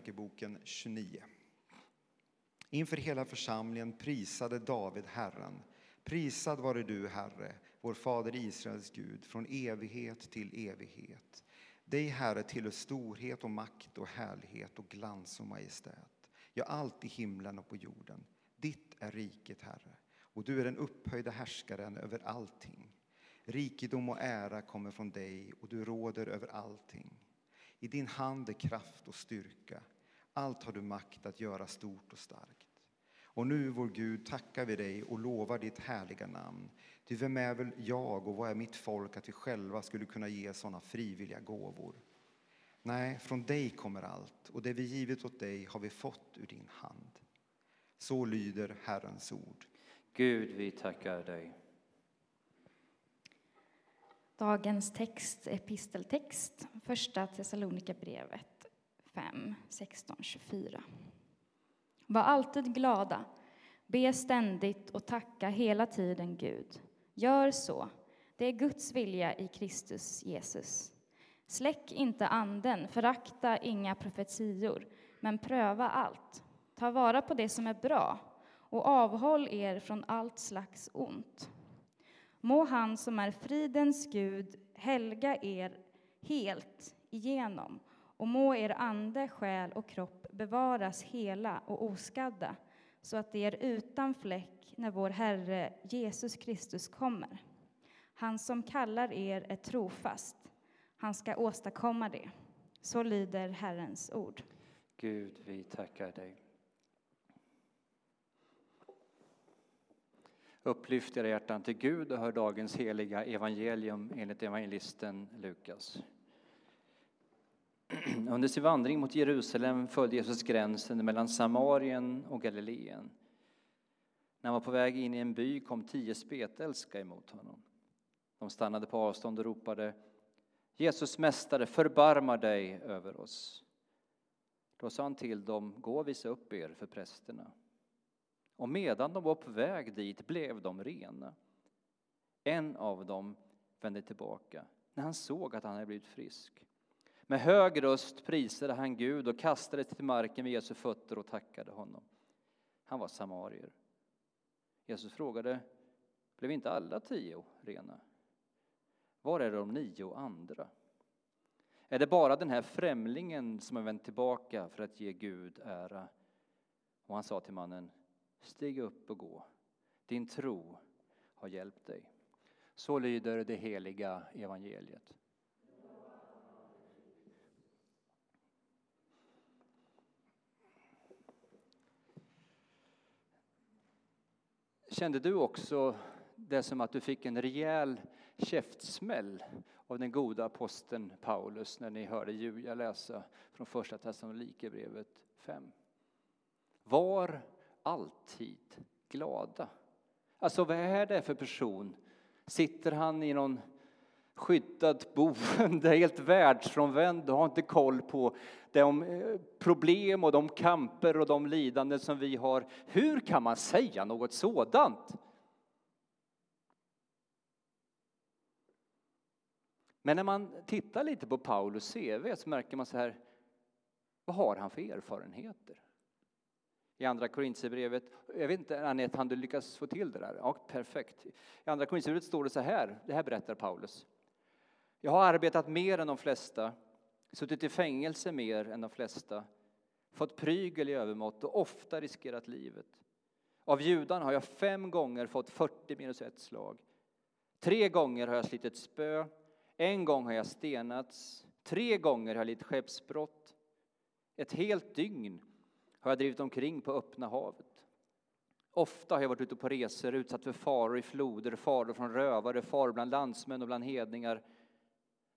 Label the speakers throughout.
Speaker 1: krönikeboken 29. Inför hela församlingen prisade David Herren. Prisad vare du, Herre, vår fader Israels Gud, från evighet till evighet. Dig, Herre, tillhör storhet och makt och härlighet och glans och majestät. Ja, allt i himlen och på jorden. Ditt är riket, Herre, och du är den upphöjda härskaren över allting. Rikedom och ära kommer från dig och du råder över allting. I din hand är kraft och styrka. Allt har du makt att göra stort och starkt. Och nu, vår Gud, tackar vi dig och lovar ditt härliga namn. Ty vem är väl jag och vad är mitt folk att vi själva skulle kunna ge sådana frivilliga gåvor? Nej, från dig kommer allt, och det vi givit åt dig har vi fått ur din hand. Så lyder Herrens ord.
Speaker 2: Gud, vi tackar dig.
Speaker 3: Dagens text, episteltext, första Thessalonikerbrevet 5, 16, 24. Var alltid glada, be ständigt och tacka hela tiden Gud. Gör så, det är Guds vilja i Kristus Jesus. Släck inte anden, förakta inga profetior, men pröva allt. Ta vara på det som är bra och avhåll er från allt slags ont. Må han som är fridens Gud helga er helt igenom och må er ande, själ och kropp bevaras hela och oskadda så att det är utan fläck när vår Herre Jesus Kristus kommer. Han som kallar er är trofast. Han ska åstadkomma det. Så lyder Herrens ord.
Speaker 2: Gud, vi tackar dig. Upplyft era hjärtan till Gud och hör dagens heliga evangelium enligt evangelisten Lukas. Under sin vandring mot Jerusalem följde Jesus gränsen mellan Samarien och Galileen. När han var på väg in i en by kom tio spetälska emot honom. De stannade på avstånd och ropade Jesus mästare, förbarma dig över oss. Då sa han till dem, gå och visa upp er för prästerna. Och medan de var på väg dit blev de rena. En av dem vände tillbaka när han såg att han hade blivit frisk. Med hög röst prisade han Gud och kastade sig till marken vid Jesu fötter och tackade honom. Han var samarier. Jesus frågade, blev inte alla tio rena? Var är de nio andra? Är det bara den här främlingen som har vänt tillbaka för att ge Gud ära? Och han sa till mannen, stig upp och gå. Din tro har hjälpt dig. Så lyder det heliga evangeliet. Kände du också det som att du fick en rejäl käftsmäll av den goda aposteln Paulus när ni hörde Julia läsa från första Thessalonikerbrevet 5? Var alltid glada. Alltså vad är det för person? Sitter han i någon skyddat boende, helt världsfrånvänd och har inte koll på de eh, problem och de kamper och de lidanden som vi har. Hur kan man säga något sådant? Men när man tittar lite på Paulus CV så märker man så här, vad har han för erfarenheter? I Andra Korintierbrevet, jag vet inte Anette, han du lyckas få till det där? Ja, perfekt. I Andra Korintierbrevet står det så här, det här berättar Paulus. Jag har arbetat mer än de flesta, suttit i fängelse mer än de flesta, fått prygel i övermått och ofta riskerat livet. Av judarna har jag fem gånger fått 40 minus ett slag. Tre gånger har jag slitit spö, en gång har jag stenats, tre gånger har jag lidit skeppsbrott. Ett helt dygn har jag drivit omkring på öppna havet. Ofta har jag varit ute på resor, utsatt för faror i floder, faror från rövare, faror bland landsmän och bland hedningar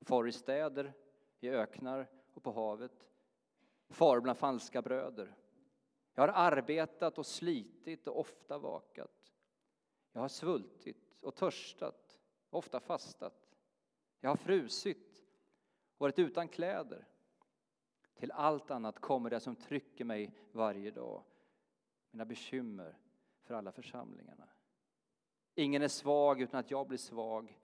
Speaker 2: faror i städer, i öknar och på havet. faror bland falska bröder. Jag har arbetat och slitit och ofta vakat. Jag har svultit och törstat, ofta fastat. Jag har frusit, varit utan kläder. Till allt annat kommer det som trycker mig varje dag, mina bekymmer för alla församlingarna. Ingen är svag utan att jag blir svag.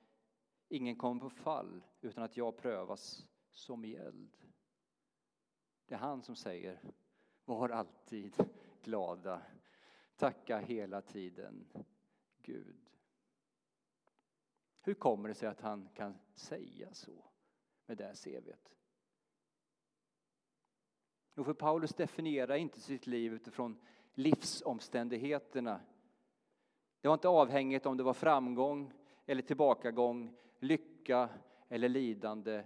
Speaker 2: Ingen kommer på fall utan att jag prövas som i eld. Det är han som säger var alltid glada, tacka hela tiden Gud. Hur kommer det sig att han kan säga så med det här CVet? Jo, för Paulus definierar inte sitt liv utifrån livsomständigheterna. Det var inte avhängigt om det var framgång eller tillbakagång, lycka eller lidande.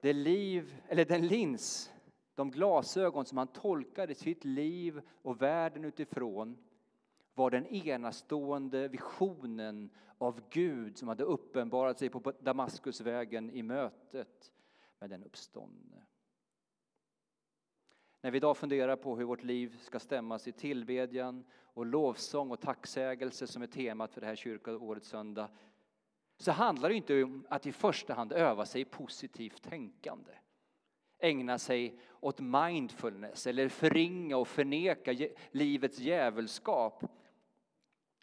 Speaker 2: Det liv, eller den lins, de glasögon som han tolkade sitt liv och världen utifrån var den enastående visionen av Gud som hade uppenbarat sig på Damaskusvägen i mötet med den uppståndne. När vi idag funderar på hur vårt liv ska stämmas i tillbedjan och lovsång och tacksägelse som är temat för det här kyrkoårets söndag så handlar det inte om att i första hand öva sig i positivt tänkande ägna sig åt mindfulness eller förringa och förneka livets djävulskap.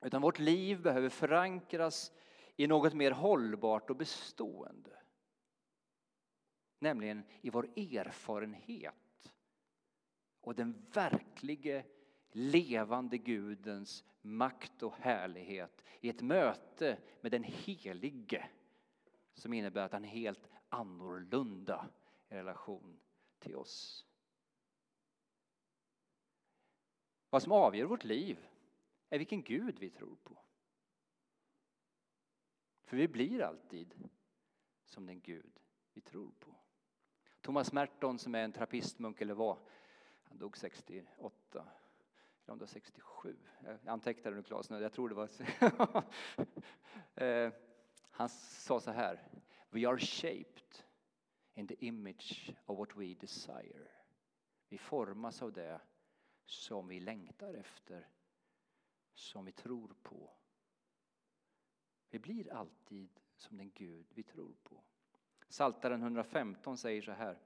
Speaker 2: Utan vårt liv behöver förankras i något mer hållbart och bestående. Nämligen i vår erfarenhet och den verklige levande Gudens makt och härlighet i ett möte med den helige som innebär att han är helt annorlunda i relation till oss. Vad som avgör vårt liv är vilken Gud vi tror på. För vi blir alltid som den Gud vi tror på. Thomas Merton som är en trappistmunk, eller var, han dog 68, eller om det var 67. Jag antecknade nu Claes, jag tror det var... Eh, han sa så här. We are shaped in the image of what we desire. Vi formas av det som vi längtar efter, som vi tror på. Vi blir alltid som den Gud vi tror på. Saltaren 115 säger så här.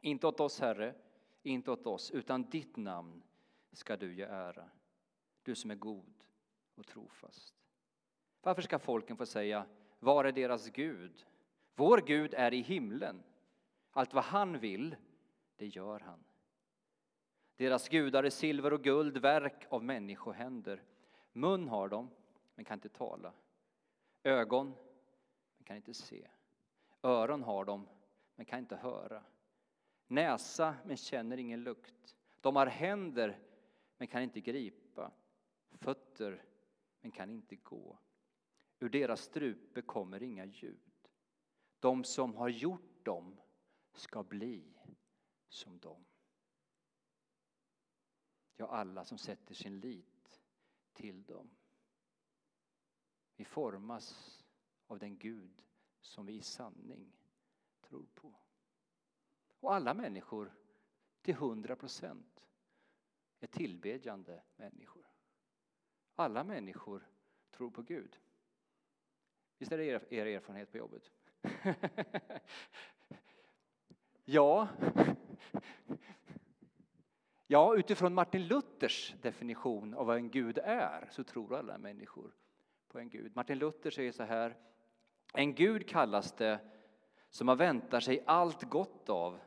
Speaker 2: Inte åt oss, Herre, inte åt oss, utan ditt namn ska du ge ära. Du som är god och trofast. Varför ska folken få säga, var är deras Gud? Vår Gud är i himlen. Allt vad han vill, det gör han. Deras gudar är silver och guld, verk av människohänder. Mun har de, men kan inte tala. Ögon, men kan inte se. Öron har de, men kan inte höra. Näsa, men känner ingen lukt. De har händer, men kan inte gripa. Fötter, men kan inte gå. Ur deras strupe kommer inga ljud. De som har gjort dem ska bli som dem. Ja, alla som sätter sin lit till dem. Vi formas av den Gud som vi i sanning tror på. Och alla människor, till hundra procent, är tillbedjande människor. Alla människor tror på Gud. Visst är det er erfarenhet på jobbet? ja. ja, utifrån Martin Luthers definition av vad en gud är så tror alla människor på en gud. Martin Luther säger så här. En gud kallas det som man väntar sig allt gott av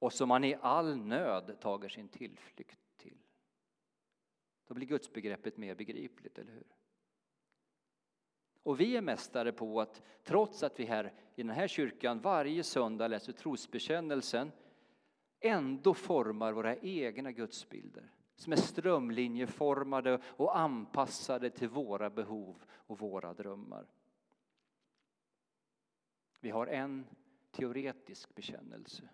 Speaker 2: och som man i all nöd tager sin tillflykt till. Då blir gudsbegreppet mer begripligt, eller hur? Och vi är mästare på att trots att vi här i den här kyrkan varje söndag läser trosbekännelsen ändå formar våra egna gudsbilder som är strömlinjeformade och anpassade till våra behov och våra drömmar. Vi har en teoretisk bekännelse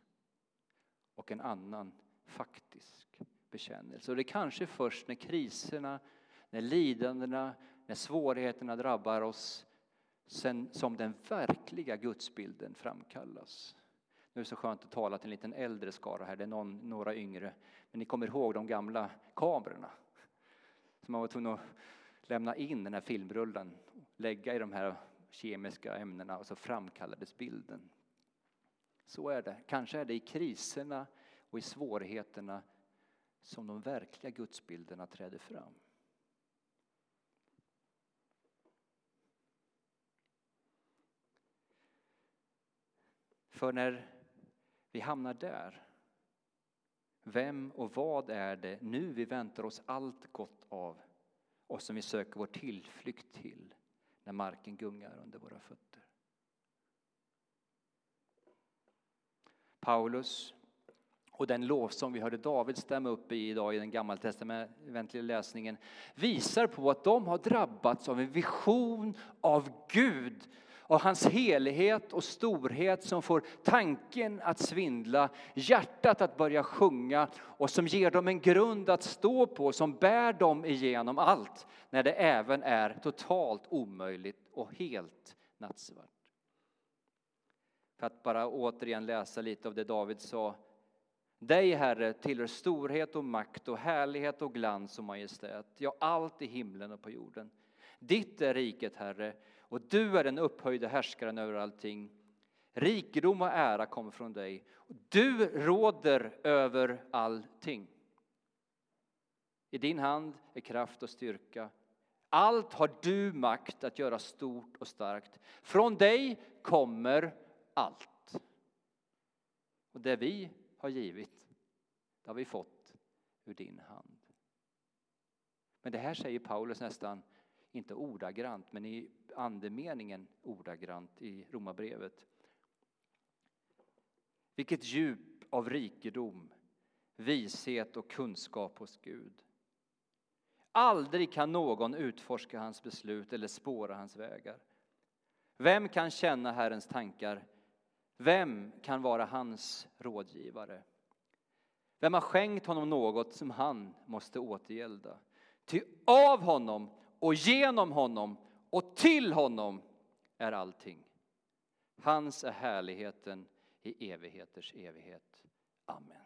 Speaker 2: och en annan faktisk bekännelse. Och det är kanske först när kriserna, när lidandena, när svårigheterna drabbar oss sen, som den verkliga gudsbilden framkallas. Nu är det så skönt att tala till en liten äldre skara här, det är någon, några yngre. Men ni kommer ihåg de gamla kamerorna som man var tvungen att lämna in den här filmrullen, lägga i de här kemiska ämnena och så framkallades bilden. Så är det. Kanske är det i kriserna och i svårigheterna som de verkliga gudsbilderna träder fram. För när vi hamnar där Vem och vad är det nu vi väntar oss allt gott av och som vi söker vår tillflykt till när marken gungar under våra fötter? Paulus och den lovsång vi hörde David stämma upp i idag i den gammaltestamentliga läsningen visar på att de har drabbats av en vision av Gud av hans helighet och storhet som får tanken att svindla, hjärtat att börja sjunga och som ger dem en grund att stå på som bär dem igenom allt när det även är totalt omöjligt och helt nattsvart. För att bara återigen läsa lite av det David sa. Dig, Herre, tillhör storhet och makt och härlighet och glans och majestät, ja, allt i himlen och på jorden. Ditt är riket, Herre, och du är den upphöjde härskaren över allting. Rikedom och ära kommer från dig. Du råder över allting. I din hand är kraft och styrka. Allt har du makt att göra stort och starkt. Från dig kommer allt. Och det vi har givit, det har vi fått ur din hand. Men det här säger Paulus nästan, inte ordagrant, men i andemeningen ordagrant i Romarbrevet. Vilket djup av rikedom, vishet och kunskap hos Gud. Aldrig kan någon utforska hans beslut eller spåra hans vägar. Vem kan känna Herrens tankar? Vem kan vara hans rådgivare? Vem har skänkt honom något som han måste återgälda? Ty av honom och genom honom och till honom är allting. Hans är härligheten i evigheters evighet. Amen.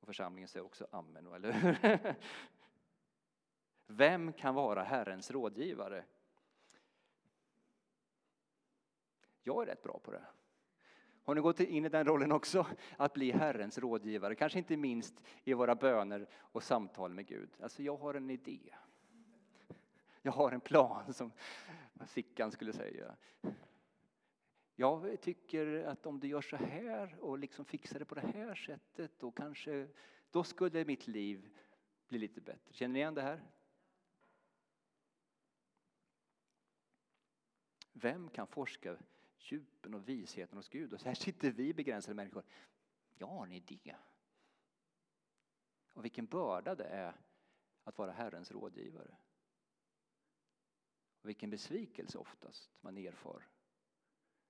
Speaker 2: Och församlingen säger också amen, eller hur? Vem kan vara Herrens rådgivare? Jag är rätt bra på det. Har ni gått in i den rollen också? Att bli Herrens rådgivare, kanske inte minst i våra böner och samtal med Gud. Alltså, jag har en idé. Jag har en plan, som Sickan skulle säga. Jag tycker att om du gör så här och liksom fixar det på det här sättet, då kanske, då skulle mitt liv bli lite bättre. Känner ni igen det här? Vem kan forska djupen och visheten hos Gud? Och så här sitter vi begränsade människor. Ja, har en. Och vilken börda det är att vara Herrens rådgivare. Och vilken besvikelse oftast man erfar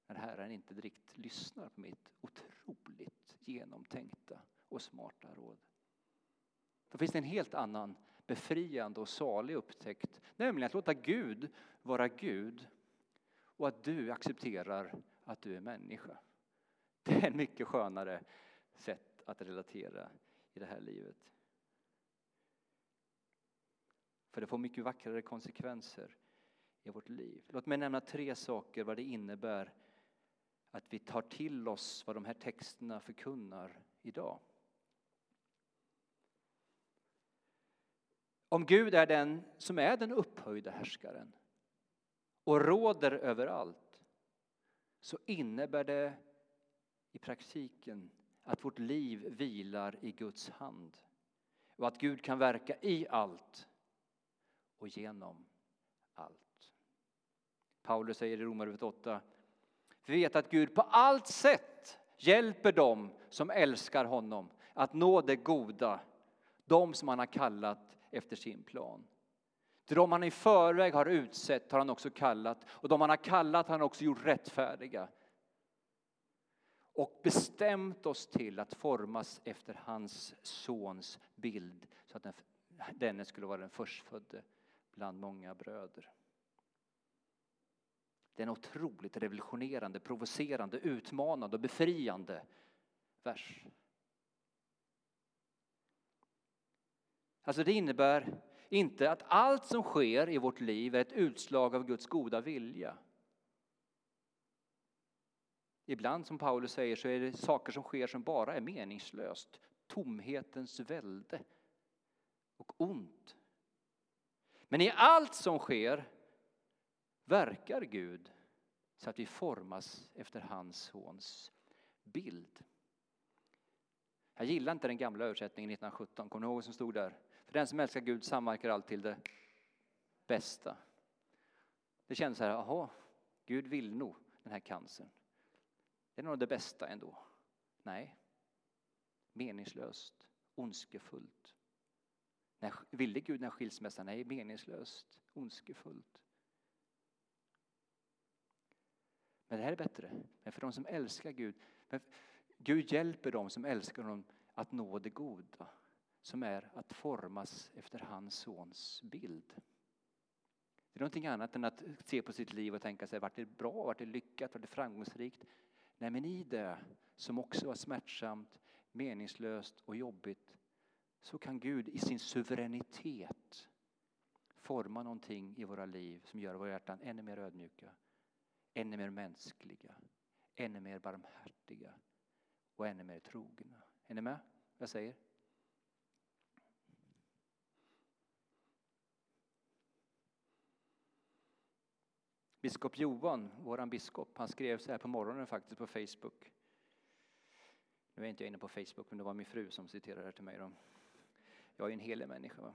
Speaker 2: när Herren inte direkt lyssnar på mitt otroligt genomtänkta och smarta råd. Då finns det en helt annan befriande och salig upptäckt, nämligen att låta Gud vara Gud och att du accepterar att du är människa. Det är ett mycket skönare sätt att relatera i det här livet. För det får mycket vackrare konsekvenser i vårt liv. Låt mig nämna tre saker vad det innebär att vi tar till oss vad de här texterna förkunnar idag. Om Gud är den som är den upphöjda härskaren och råder över allt så innebär det i praktiken att vårt liv vilar i Guds hand och att Gud kan verka i allt och genom allt. Paulus säger i Romarbrevet 8. Vi vet att Gud på allt sätt hjälper dem som älskar honom att nå det goda, de som han har kallat efter sin plan. Till de han i förväg har utsett har han också kallat och de han har kallat har han också gjort rättfärdiga. Och bestämt oss till att formas efter hans sons bild så att denne skulle vara den förstfödde bland många bröder. Det är en otroligt revolutionerande, provocerande, utmanande och befriande vers. Alltså det innebär inte att allt som sker i vårt liv är ett utslag av Guds goda vilja. Ibland, som Paulus säger, så är det saker som sker som bara är meningslöst. Tomhetens välde och ont. Men i allt som sker verkar Gud så att vi formas efter hans sons bild. Jag gillar inte den gamla översättningen 1917, kommer ni ihåg vad som stod där? För den som älskar Gud samverkar allt till det bästa. Det känns så här, jaha, Gud vill nog den här cancern. Det är nog det bästa ändå. Nej. Meningslöst, ondskefullt. När, ville Gud den här skilsmässan? Nej, meningslöst, ondskefullt. Men det här är bättre. Men för de som älskar Gud, Gud hjälper dem som älskar honom att nå det goda, som är att formas efter hans sons bild. Det är någonting annat än att se på sitt liv och tänka sig, vart det bra, vart det lyckat, vart det framgångsrikt? Nej, men i det som också var smärtsamt, meningslöst och jobbigt så kan Gud i sin suveränitet forma någonting i våra liv som gör våra hjärtan ännu mer ödmjuka, ännu mer mänskliga, ännu mer barmhärtiga och ännu mer trogna. Är ni med? Jag säger? Biskop Johan, vår biskop, han skrev så här på morgonen faktiskt på Facebook. Nu är inte jag inne på Facebook, men det var min fru som citerade det till mig. Då. Jag är en helig människa. Va?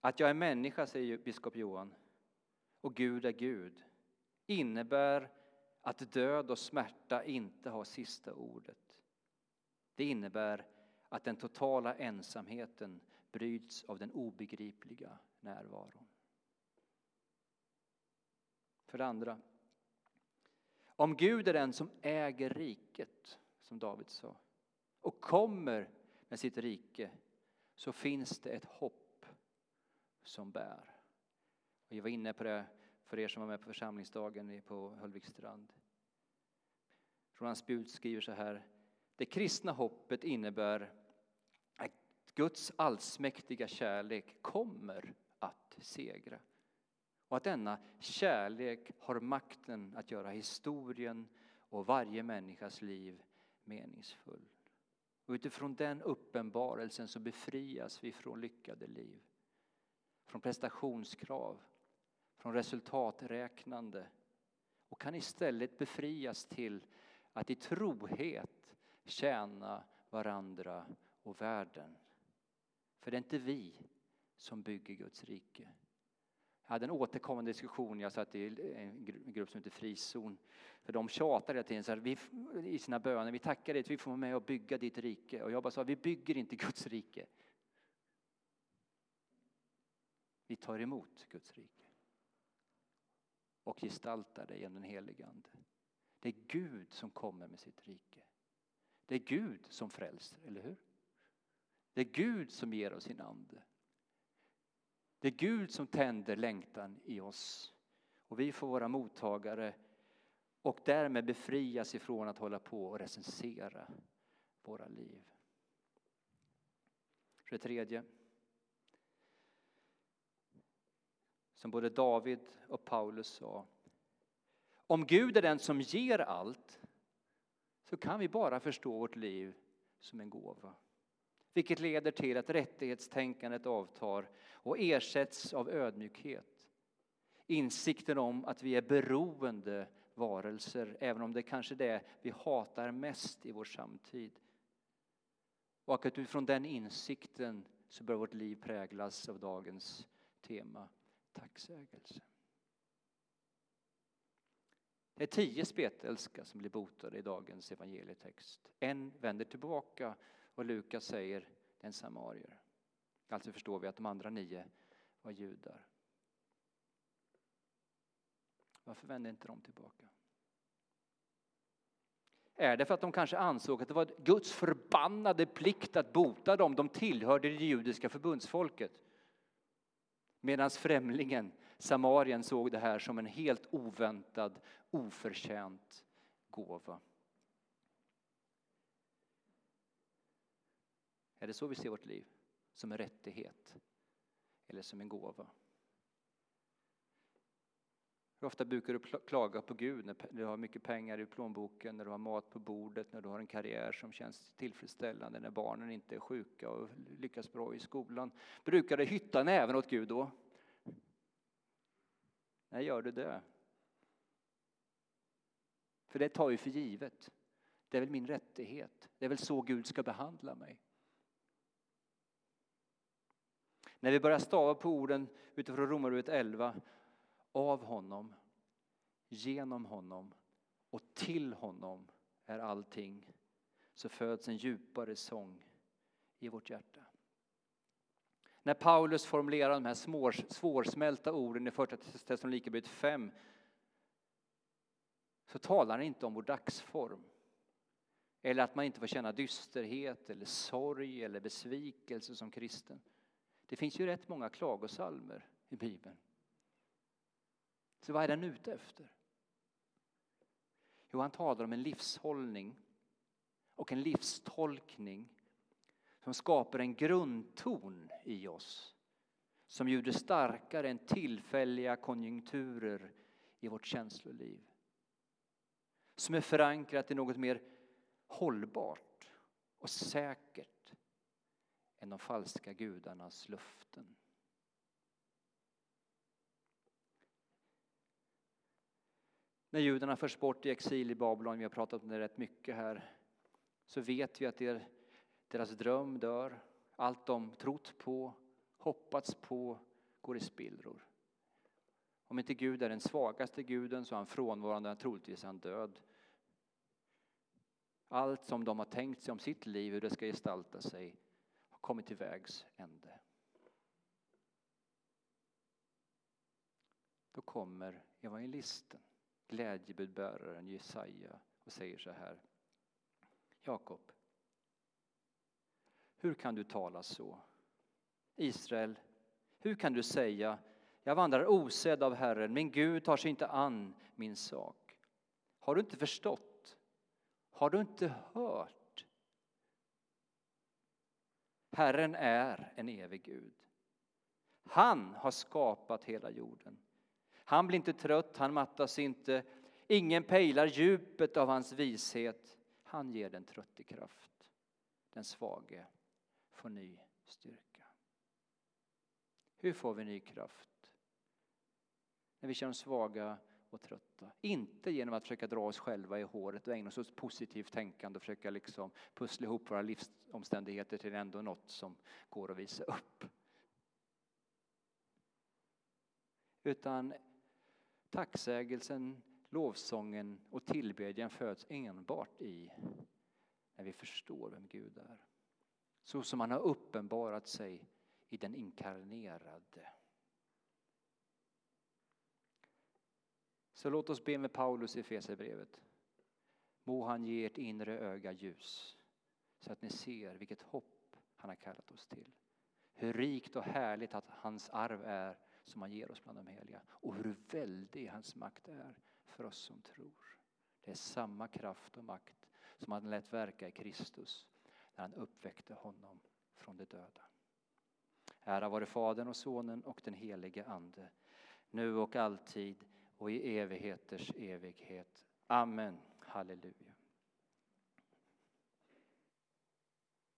Speaker 2: Att jag är människa, säger biskop Johan, och Gud är Gud, innebär att död och smärta inte har sista ordet. Det innebär att den totala ensamheten bryts av den obegripliga närvaron. För det andra, om Gud är den som äger riket, som David sa, och kommer med sitt rike, så finns det ett hopp som bär. Och jag var inne på det för er som var med på församlingsdagen på Höllvikstrand. Roland Spjut skriver så här. Det kristna hoppet innebär att Guds allsmäktiga kärlek kommer att segra. Och att denna kärlek har makten att göra historien och varje människas liv meningsfull. Och utifrån den uppenbarelsen så befrias vi från lyckade liv. Från prestationskrav, från resultaträknande och kan istället befrias till att i trohet tjäna varandra och världen. För det är inte vi som bygger Guds rike. Jag hade en återkommande diskussion, jag satt i en grupp som heter Frizon. För de tjatade hela tiden så här, vi, i sina böner, vi tackar dig att vi får vara med och bygga ditt rike. Och jag bara sa, vi bygger inte Guds rike. Vi tar emot Guds rike. Och gestaltar det genom den helige Ande. Det är Gud som kommer med sitt rike. Det är Gud som frälser, eller hur? Det är Gud som ger oss sin ande. Det är Gud som tänder längtan i oss. Och vi får vara mottagare och därmed befrias ifrån att hålla på och recensera våra liv. För det tredje. Som både David och Paulus sa. Om Gud är den som ger allt så kan vi bara förstå vårt liv som en gåva vilket leder till att rättighetstänkandet avtar och ersätts av ödmjukhet. Insikten om att vi är beroende varelser, även om det kanske är det vi hatar mest i vår samtid. Och att utifrån den insikten så bör vårt liv präglas av dagens tema tacksägelse. Det är tio spetälska som blir botade i dagens evangelietext. En vänder tillbaka och Lukas säger det är en samarier. Alltså förstår vi att de andra nio var judar. Varför vände inte de tillbaka? Är det för att de kanske ansåg att det var Guds förbannade plikt att bota dem? De tillhörde det judiska förbundsfolket. Medan främlingen, samarien, såg det här som en helt oväntad, oförtjänt gåva. Är det så vi ser vårt liv? Som en rättighet eller som en gåva? Hur ofta brukar du klaga på Gud när du har mycket pengar i plånboken, när du har mat på bordet, när du har en karriär som känns tillfredsställande, när barnen inte är sjuka och lyckas bra i skolan? Brukar du hytta näven åt Gud då? När gör du det? För det tar ju för givet. Det är väl min rättighet. Det är väl så Gud ska behandla mig. När vi börjar stava på orden utifrån Romarbrevet 11, av honom, genom honom och till honom är allting, så föds en djupare sång i vårt hjärta. När Paulus formulerar de här svårsmälta orden i Första Thessalonikerbrevet 5 så talar han inte om vår dagsform. Eller att man inte får känna dysterhet, eller sorg eller besvikelse som kristen. Det finns ju rätt många klagosalmer i Bibeln. Så vad är den ute efter? Jo, han talar om en livshållning och en livstolkning som skapar en grundton i oss som ljuder starkare än tillfälliga konjunkturer i vårt känsloliv. Som är förankrat i något mer hållbart och säkert än de falska gudarnas luften. När judarna förs bort i exil i Babylon, vi har pratat om det rätt mycket här, så vet vi att deras dröm dör. Allt de trott på, hoppats på, går i spillror. Om inte Gud är den svagaste guden så är han frånvarande, troligtvis är han död. Allt som de har tänkt sig om sitt liv, hur det ska gestalta sig, kommit till vägs ände. Då kommer evangelisten, glädjebudbäraren Jesaja och säger så här. Jakob, hur kan du tala så? Israel, hur kan du säga jag vandrar osedd av Herren, min Gud tar sig inte an min sak. Har du inte förstått? Har du inte hört? Herren är en evig Gud. Han har skapat hela jorden. Han blir inte trött, han mattas inte. Ingen pejlar djupet av hans vishet. Han ger den trötte kraft. Den svage får ny styrka. Hur får vi ny kraft? När vi känner oss svaga och trötta. Inte genom att försöka dra oss själva i håret och ägna oss åt positivt tänkande och försöka liksom pussla ihop våra livsomständigheter till ändå något som går att visa upp. Utan tacksägelsen, lovsången och tillbedjan föds enbart i när vi förstår vem Gud är. Så som han har uppenbarat sig i den inkarnerade. Så låt oss be med Paulus i Efesierbrevet. Må han ge ert inre öga ljus så att ni ser vilket hopp han har kallat oss till. Hur rikt och härligt att hans arv är som han ger oss bland de heliga och hur väldig hans makt är för oss som tror. Det är samma kraft och makt som han lät verka i Kristus när han uppväckte honom från de döda. Ära vare Fadern och Sonen och den helige Ande, nu och alltid och i evigheters evighet. Amen. Halleluja.